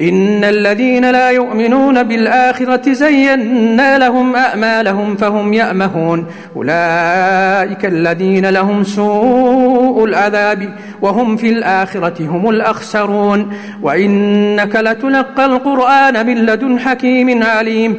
إن الذين لا يؤمنون بالآخرة زينا لهم أعمالهم فهم يأمهون. أولئك الذين لهم سوء العذاب وهم في الآخرة هم الأخسرون. وإنك لتلقى القرآن من لدن حكيم عليم.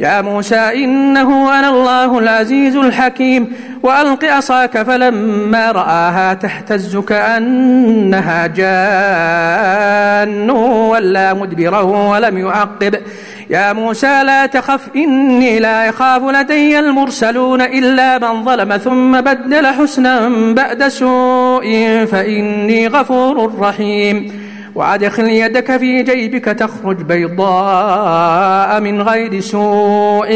يا موسى إنه أنا الله العزيز الحكيم. وألق عصاك فلما رآها تهتز كأنها جان. ولا مدبرا ولم يعقب. يا موسى لا تخف إني لا يخاف لدي المرسلون إلا من ظلم ثم بدل حسنا بعد سوء. فإني غفور رحيم. وأدخل يدك في جيبك تخرج بيضاء من غير سوء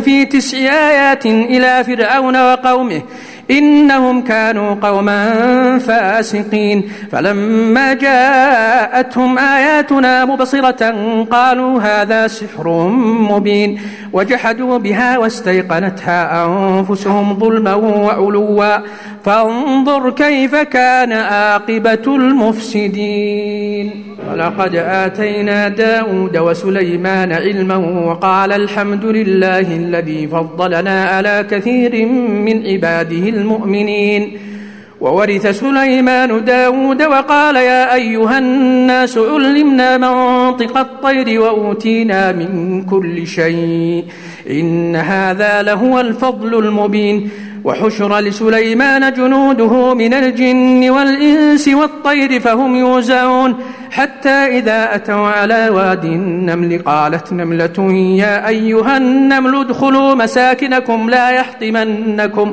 في تسع آيات إلى فرعون وقومه إنهم كانوا قوما فاسقين. فلما جاءتهم آياتنا مبصرة قالوا هذا سحر مبين. وجحدوا بها واستيقنتها أنفسهم ظلما وعلوا. فانظر كيف كان عاقبة المفسدين. ولقد آتينا داود وسليمان علما وقال الحمد لله الذي فضلنا على كثير من عباده المؤمنين. وورث سليمان داود وقال يا أيها الناس علمنا منطق الطير وأوتينا من كل شيء. إن هذا لهو الفضل المبين. وحشر لسليمان جنوده من الجن والإنس والطير فهم يوزعون. حتى إذا أتوا على واد النمل قالت نملة يا أيها النمل ادخلوا مساكنكم لا يحطمنكم.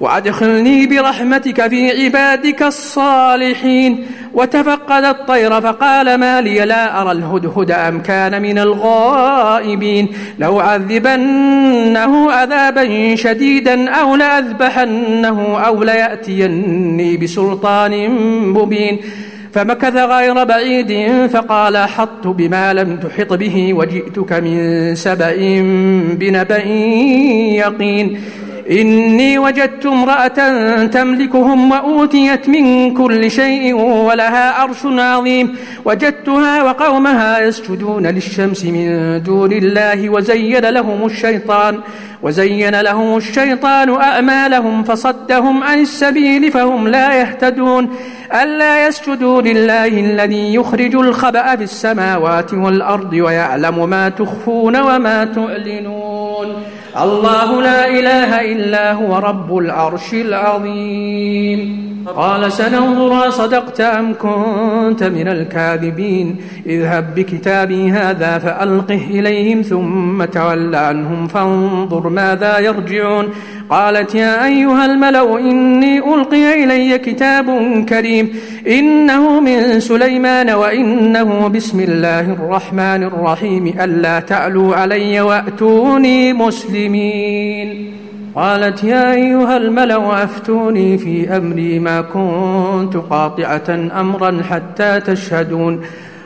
وأدخلني برحمتك في عبادك الصالحين. وتفقد الطير فقال ما لي لا أرى الهدهد أم كان من الغائبين. لو عذبنه عذابا شديدا أو لأذبحنه أو ليأتيني بسلطان مبين. فمكث غير بعيد فقال حط بما لم تحط به وجئتك من سبأ بنبأ يقين. إني وجدت امرأة تملكهم وأوتيت من كل شيء ولها عرش عظيم. وجدتها وقومها يسجدون للشمس من دون الله وزين لهم الشيطان وزين لهم الشيطان أعمالهم فصدهم عن السبيل فهم لا يهتدون. ألا يسجدوا لله الذي يخرج الخبأ في السماوات والأرض ويعلم ما تخفون وما تعلنون الله لا إله إلا هو رب العرش العظيم. قال سننظر صدقت أم كنت من الكاذبين؟ اذهب بكتابي هذا فألقه إليهم ثم تول عنهم فانظر ماذا يرجعون. قالت يا أيها الملو إني ألقي إلي كتاب كريم إنه من سليمان وإنه بسم الله الرحمن الرحيم ألا تعلوا علي وأتوني مسلمين. قالت يا أيها الملأ أفتوني في أمري ما كنت قاطعة أمرا حتى تشهدون.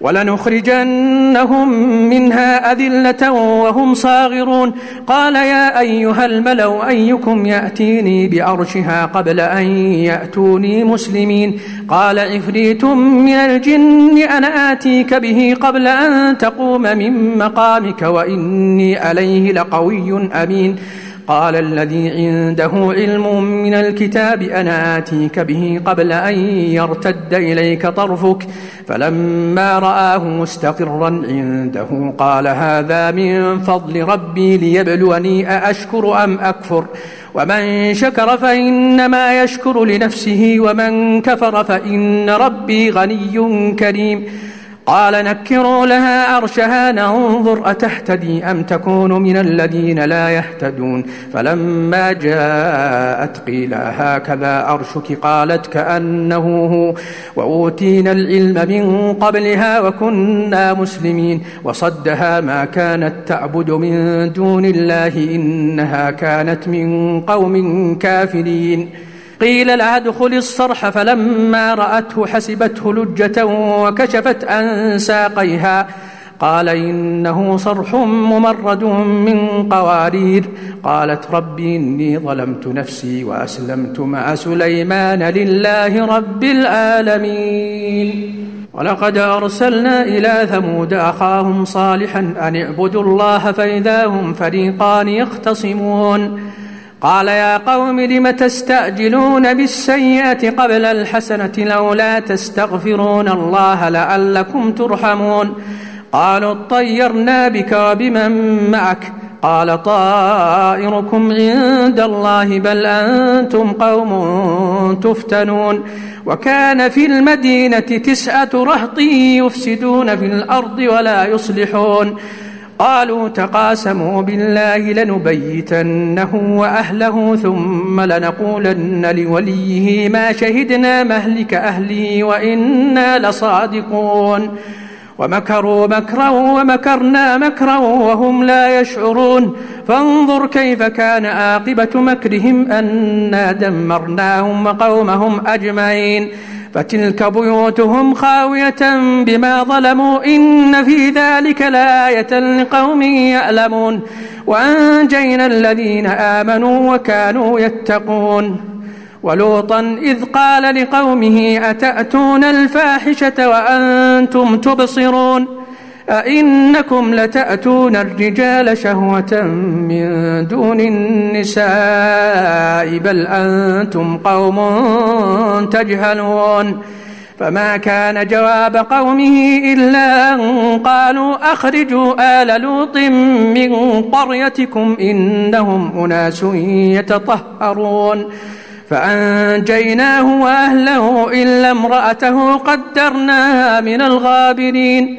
ولنخرجنهم منها أذلة وهم صاغرون. قال يا أيها الملو أيكم يأتيني بأرشها قبل أن يأتوني مسلمين. قال عفريت من الجن أنا آتيك به قبل أن تقوم من مقامك وإني عليه لقوي أمين. قال الذي عنده علم من الكتاب أنا آتيك به قبل أن يرتد إليك طرفك فلما رآه مستقرا عنده قال هذا من فضل ربي ليبلوني أأشكر أم أكفر ومن شكر فإنما يشكر لنفسه ومن كفر فإن ربي غني كريم قال نكروا لها عرشها ننظر أتهتدي أم تكون من الذين لا يهتدون فلما جاءت قيل هكذا عرشك قالت كأنه هو وأوتينا العلم من قبلها وكنا مسلمين وصدها ما كانت تعبد من دون الله إنها كانت من قوم كافرين قيل لها ادخل الصرح فلما رأته حسبته لجة وكشفت عن ساقيها. قال إنه صرح ممرد من قوارير. قالت ربي إني ظلمت نفسي وأسلمت مع سليمان لله رب العالمين. ولقد أرسلنا إلى ثمود أخاهم صالحا أن اعبدوا الله فإذا هم فريقان يختصمون. قال يا قوم لم تستعجلون بالسيئة قبل الحسنة لولا تستغفرون الله لعلكم ترحمون؟ قالوا اطيرنا بك وبمن معك. قال طائركم عند الله بل أنتم قوم تفتنون. وكان في المدينة تسعة رهط يفسدون في الأرض ولا يصلحون. قالوا تقاسموا بالله لنبيتنه وأهله ثم لنقولن لوليه ما شهدنا مهلك أهلي وإنا لصادقون ومكروا مكرا ومكرنا مكرا وهم لا يشعرون فانظر كيف كان عاقبة مكرهم أنا دمرناهم وقومهم أجمعين فتلك بيوتهم خاوية بما ظلموا إن في ذلك لآية لقوم يعلمون وأنجينا الذين آمنوا وكانوا يتقون ولوطا إذ قال لقومه أتأتون الفاحشة وأنتم تبصرون أئنكم لتأتون الرجال شهوة من دون النساء بل أنتم قوم تجهلون فما كان جواب قومه إلا أن قالوا أخرجوا آل لوط من قريتكم إنهم أناس يتطهرون فأنجيناه وأهله إلا امرأته قدرناها من الغابرين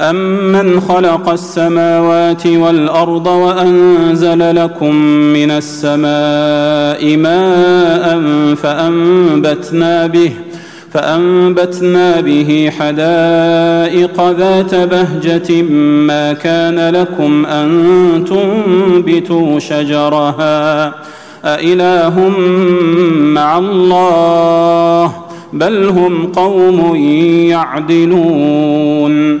أمن خلق السماوات والأرض وأنزل لكم من السماء ماء فأنبتنا به فأنبتنا به حدائق ذات بهجة ما كان لكم أن تنبتوا شجرها أإله مع الله بل هم قوم يعدلون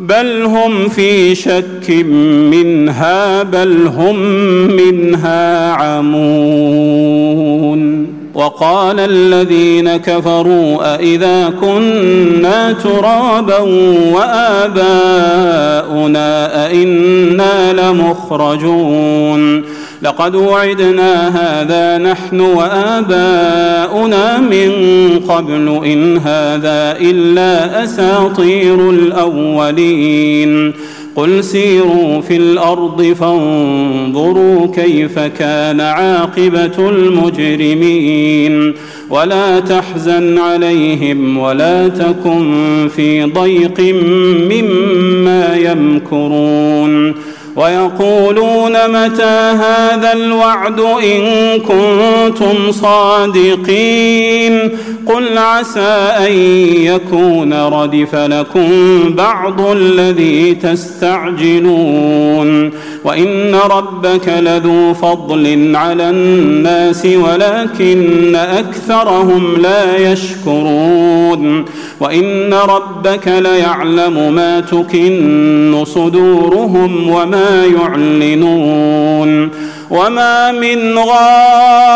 بل هم في شك منها بل هم منها عمون. وقال الذين كفروا أإذا كنا ترابا وآباؤنا أئنا لمخرجون. لقد وعدنا هذا نحن وآباؤنا من قبل إن هذا إلا أساطير الأولين. قل سيروا في الأرض فانظروا كيف كان عاقبة المجرمين. ولا تحزن عليهم ولا تكن في ضيق مما يمكرون. ويقولون متى هذا الوعد إن كنتم صادقين قل عسى أن يكون ردف لكم بعض الذي تستعجلون وإن ربك لذو فضل على الناس ولكن أكثرهم لا يشكرون وإن ربك ليعلم ما تكن صدورهم وما يعلنون. وما من غائبة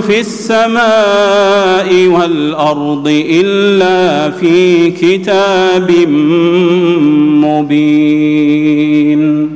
في السماء والأرض إلا في كتاب مبين.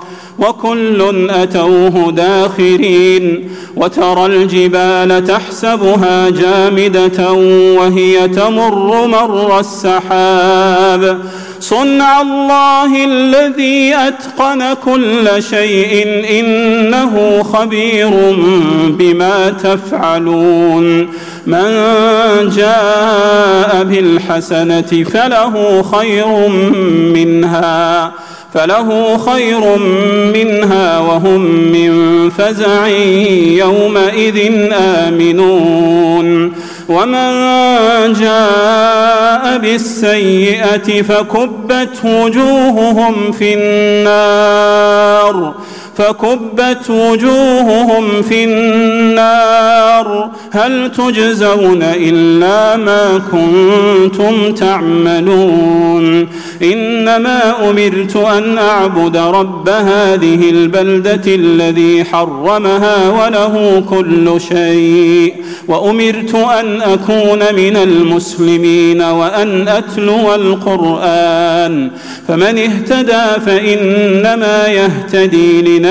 وكل أتوه داخرين وترى الجبال تحسبها جامدة وهي تمر مر السحاب صنع الله الذي أتقن كل شيء إنه خبير بما تفعلون من جاء بالحسنة فله خير منها فله خير منها وهم من فزع يومئذ آمنون. ومن جاء بالسيئة فكبت وجوههم في النار. فكبت وجوههم في النار. هل تجزون إلا ما كنتم تعملون؟ إنما أمرت أن أعبد رب هذه البلدة الذي حرمها وله كل شيء وأمرت أن أكون من المسلمين وأن أتلو القرآن. فمن اهتدى فإنما يهتدي لنفسه